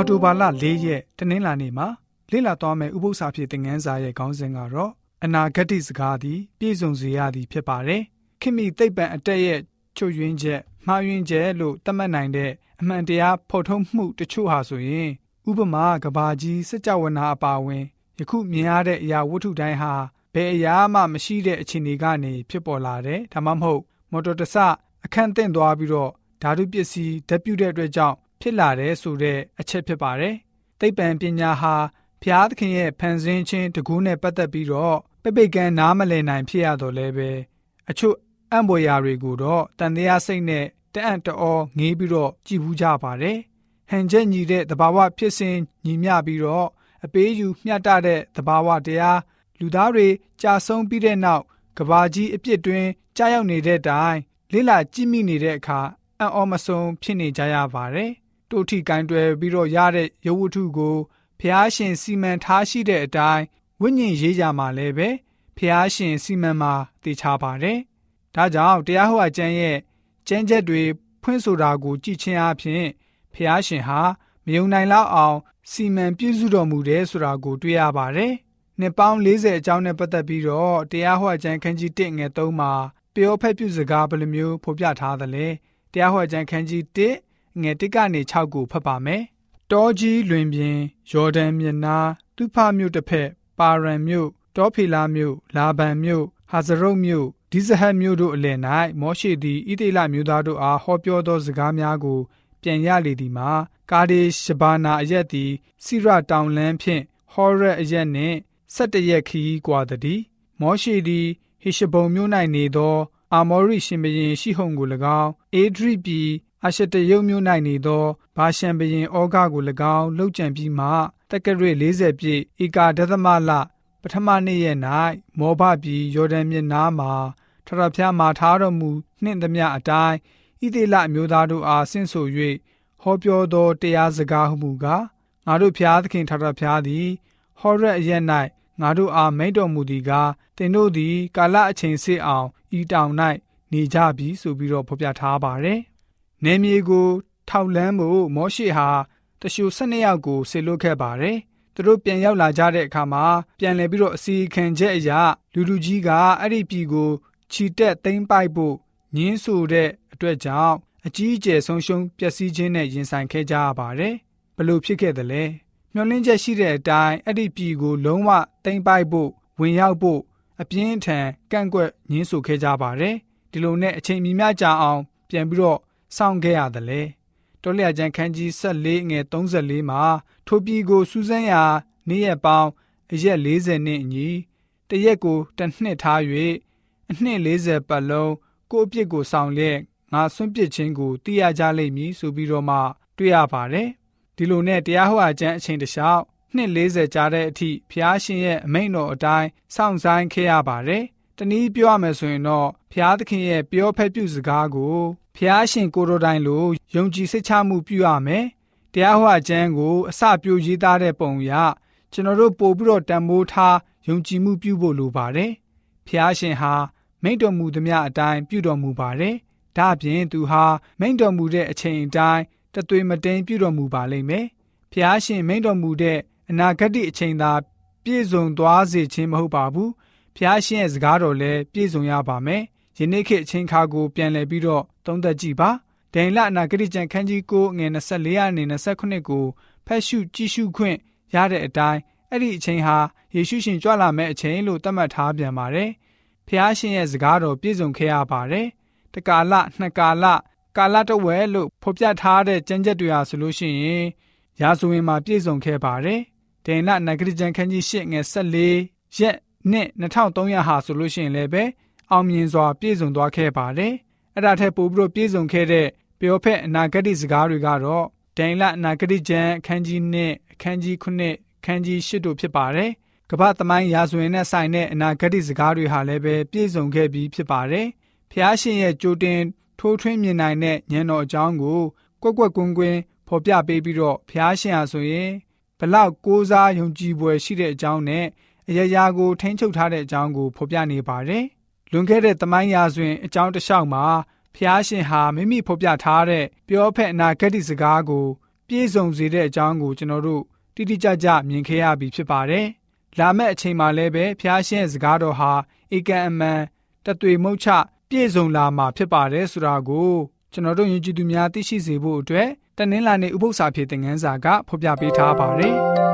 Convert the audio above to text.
အော်တိုဘာလ၄ရက်တနင်္လာနေ့မှာလေ့လာသွားမယ့်ဥပုသ္စာဖြစ်တဲ့ငန်းစာရဲ့ခေါင်းစဉ်ကတော့အနာဂတ်စကားသည်ပြည့်စုံစေရသည်ဖြစ်ပါတယ်။ခင်မီသိပ္ပံအတက်ရဲ့ချွတ်ယွင်းချက်မှားယွင်းချက်လို့သတ်မှတ်နိုင်တဲ့အမှန်တရားဖော်ထုတ်မှုတချို့ဟာဆိုရင်ဥပမာကဘာကြီးစကြဝဠာအပါဝင်ယခုမြင်ရတဲ့အရာဝတ္ထုတိုင်းဟာဘယ်အရာမှမရှိတဲ့အခြေအနေကနေဖြစ်ပေါ်လာတယ်ဒါမှမဟုတ်မော်တော်တဆအခန့်သင့်သွားပြီးတော့ဓာတုပစ္စည်းဓာတ်ပြုတဲ့အတွက်ကြောင့် ဖြစ်လာတယ်ဆိုတဲ့အချက်ဖြစ်ပါတယ်။သိပ္ပံပညာဟာဖျားသခင်ရဲ့ဖန်ဆင်းခြင်းတကူးနဲ့ပတ်သက်ပြီးတော့ပိပိတ်ကန်နားမလည်နိုင်ဖြစ်ရတော့လဲပဲအချို့အံ့ဘွယ်ရာတွေကိုတော့တန်တရားစိတ်နဲ့တအံ့တောငေးပြီးတော့ကြည်ဘူးကြပါတယ်။ဟန်ချက်ညီတဲ့သဘာဝဖြစ်စဉ်ညီမျှပြီးတော့အပေးယူမျှတတဲ့သဘာဝတရားလူသားတွေကြာဆုံးပြီးတဲ့နောက်ကဘာကြီးအပြစ်တွင်ကြာရောက်နေတဲ့တိုင်လိလာကြည့်မိနေတဲ့အခါအံ့ဩမဆုံးဖြစ်နေကြရပါတယ်။ တို့ထီကင်တွယ်ပြီးတော့ရတဲ့ရုပ်ဝတ္ထုကိုဖျားရှင်စီမံထားရှိတဲ့အတိုင်းဝိညာဉ်ရေးကြမှာလည်းပဲဖျားရှင်စီမံမှာသိချပါတယ်။ဒါကြောင့်တရားဟောကျမ်းရဲ့ကျမ်းချက်တွေဖွင့်ဆိုတာကိုကြည်ချင်းအဖြစ်ဖျားရှင်ဟာမယုံနိုင်လောက်အောင် စီမံပြုစုတော်မူတယ်ဆိုတာကိုတွေ့ရပါတယ်။နှစ်ပေါင်း40အကြောင်းနဲ့ပတ်သက်ပြီးတော့တရားဟောကျမ်းခန်းကြီး1ငယ်3မှာပြောဖက်ပြုစကားဘယ်လိုမျိုးဖော်ပြထားသလဲတရားဟောကျမ်းခန်းကြီး1 ငယ်တစ်ကနေ6ကိုဖတ်ပါမယ်။တောကြီးလွင်ပြင်ယော်ဒန်မြစ်နာတုဖမြို့တစ်ဖက်ပါရန်မြို့တောဖေလာမြို့လာဗန်မြို့ဟာဇရုတ်မြို့ဒီဇဟတ်မြို့တို့အလယ်၌မောရှိသည်ဣသေလမျိုးသားတို့အားဟောပြောသောစကားများကို ပြန်ရလေသည်မှာကာဒေရှဘာနာအရက်သည်စိရတောင်လန်းဖြင့်ဟောရက်အရက်နှင့်၁၁ရက်ခီးကွာသည်မောရှိသည်ဟေရှဘုန်မြို့၌နေသော အာမောရိရှင်ဘရင်ရှိဟုန်ကို၎င်းအေဒရိပြည် အရှတရုတ်မြို့၌နေသောဘာရှံဘရင်ဩဃကို၎င်းလှုပ်ကြံပြီးမှတက္ကရာ40ပြည့်ဧကာဒသမလပထမနေ့ရက်၌မောဘပြည်ယော်ဒန်မြစ်နားမှာထထဖျားမှာထားတော်မူနှင့်သမျှအတိုင်းဣသေလအမျိုးသားတို့အားဆင့်ဆို၍ဟောပြောသောတရားစကားဟုမူကားငါတို့ဖျားသခင်ထထဖျားသည်ဟောရက်အရက်၌ငါတို့အားမိန့်တော်မူသည်ကားတင်တို့သည် ကာလအချိန်စစ်အောင်ဤတောင်၌နေကြပြီဆိုပြီးတော့ဖော်ပြထားပါတယ်။ နေမြေကို ထောက်လန်းဖို့မောရှိဟာတရှူ၁၂ယောက်ကိုဆေလွတ်ခဲ့ပါတယ်။သူတို့ပြန်ရောက်လာကြတဲ့အခါမှာပြန်လည်ပြီးတော့အစီခံချက်အရာလူလူကြီးကအဲ့ဒီပြည်ကိုခြိတက်သိမ်းပိုက်ဖို့ညင်းဆိုတဲ့အတွက်ကြောင့်အကြီးအကျယ်ဆုံးရှုံးပျက်စီးခြင်းနဲ့ရင်ဆိုင်ခဲ့ကြရပါတယ်။ဘလို့ဖြစ်ခဲ့သလဲ။မျောလင်းချက်ရှိတဲ့အတိုင်းအဲ့ဒီပြည်ကိုလုံးဝသိမ်းပိုက်ဖို့ဝင်ရောက်ဖို့အပြင်းထန်ကန့်ကွက်ညှင်းဆိုခဲ့ကြပါတယ်ဒီလိုနဲ့အချိန်မီမြကြာအောင်ပြန်ပြီးတော့ စောင့်ခဲ့ရတယ်လေတောလျာကျန်ခန်းကြီး14ငယ်34မှာထိုပြည်ကိုစူးစမ်းရာနေ့ရက်ပေါင်းအရက်40နှစ်အညီတရက်ကိုတစ်နှစ်ထား၍အနှစ်40ပတ်လုံးကိုအပြစ်ကိုဆောင်လျက်ငါဆွန့်ပစ်ခြင်းကိုသိရကြလိမ့်မည်ဆိုပြီးတော့မှတွေ့ရပါတယ်ဒီလိုနဲ့တရားဟောအကျမ်းအချိန်တခြားနှစ်40ကြာတဲ့အထိဖျားရှင်ရဲ့အမိန့်တော်အတိုင်းစောင့်ဆိုင်ခဲ့ရပါတယ်။တနည်းပြောရမယ်ဆိုရင်တော့ဖျားသခင်ရဲ့ပြောဖက်ပြုစကားကို ဖျားရှင်ကိုရိုတိုင်းလိုယုံကြည်စိတ်ချမှုပြုရမယ်။တရားဟောအကျမ်းကိုအစပြုရေးသားတဲ့ပုံရကျွန်တော်တို့ပို့ပြီးတော့တန်ဖိုးထားယုံကြည်မှုပြုဖို့လိုပါတယ်။ဖျားရှင်ဟာမိန့်တော်မူသမျှအတိုင်းပြုတော်မူပါတယ်။ဒါ့အပြင်သူဟာမိန့်တော်မူတဲ့အချိန်အတိုင်းတသွေမတိန်ပြုတော်မူပါလိမ့်မယ်။ဖျားရှင်မိန့်တော်မူတဲ့အနာဂတ်အချိန်သာပြည့်စုံသွားစေခြင်းမဟုတ်ပါဘူး။ဖျားရှင်ရဲ့စကားတော်လည်းပြည့်စုံရပါမယ်။ယနေ့ခေတ်အချိန်ခါကိုပြန်လည်ပြီးတော့ သုံးသပ်ကြည့်ပါ။ဒိန်လအနာဂတ်ကျန်ခန်းကြီး9ငွေ24ရာနေ29ကိုဖတ်ရှုကြည့်ရှုခွင့်ရတဲ့အတိုင်းအဲ့ဒီအချိန်ဟာယေရှုရှင်ကြွလာမယ့်အချိန်လို့သတ်မှတ်ထားပြန်ပါတယ်။ဖျားရှင်ရဲ့စကားတော်ပြည့်စုံခဲ့ရပါတယ်။တကာလနှစ်ကာလကာလတဝဲလို့ဖော်ပြထားတဲ့ကျမ်းချက်တွေဟာဆိုလို့ရှိရင်ရာဇဝင်မှာပြည့်စုံခဲ့ပါတယ်ဒေနနဂရကြံခန်းကြီး၈ငယ်14ရက်နှစ်2300ဟာဆိုလို့ရှိရင်လည်းပဲအောင်မြင်စွာပြည့်စုံသွားခဲ့ပါတယ်။ အဲ့ဒါထက်ပိုပြီးတော့ပြည့်စုံခဲ့တဲ့ပြောဖက်အနာဂတ်စကားတွေကတော့ဒိန်လအနာဂတ်ကျမ်းအခန်းကြီး1အခန်းကြီး9အခန်းကြီး10တို့ဖြစ်ပါတယ်။ကမ္ဘာသမိုင်းရာဇဝင်နဲ့ဆိုင်တဲ့အနာဂတ်စကားတွေဟာလည်းပဲပြည့်စုံခဲ့ပြီးဖြစ်ပါတယ်။ဖျားရှင်ရဲ့ကြိုတင်ထိုးထွင်းမြင်နိုင်တဲ့ဉာဏ်တော်အကြောင်းကိုကွက်ကွက်ကွင်းကွင်းဖော်ပြပေးပြီးတော့ဖျားရှင်ဟာဆိုရင်ဘလောက်ကိုးစားယုံကြည်ဖွယ်ရှိတဲ့အကြောင်းနဲ့အရာရာကိုထိန်းချုပ်ထားတဲ့အကြောင်းကိုဖော်ပြနေပါတယ်။ လွန်ခဲ့တဲ့သမိုင်းရာဇဝင်အကြောင်းတစ်လျှောက်မှာဖျားရှင်ဟာမိမိဖော်ပြထားတဲ့ပြောဖက်အနာဂတ်စကားကိုပြည့်စုံစေတဲ့အကြောင်းကိုကျွန်တော်တို့တိတိကျကျမြင်ခဲ့ရပြီဖြစ်ပါတယ်။လာမယ့်အချိန်မှာလည်းပဲဖျားရှင်ရဲ့စကားတော်ဟာဧကန်အမှန်တသွေမုတ်ချပြည့်စုံလာမှာဖြစ်ပါတယ်ဆိုတာကိုကျွန်တော်တို့ယဉ်ကျေးသူများသိရှိစေဖို့အတွက်တနင်္လာနေ့ဥပုသ္စာဖြစ်တဲ့ငန်းစာကဖော်ပြပေးထားပါတယ်။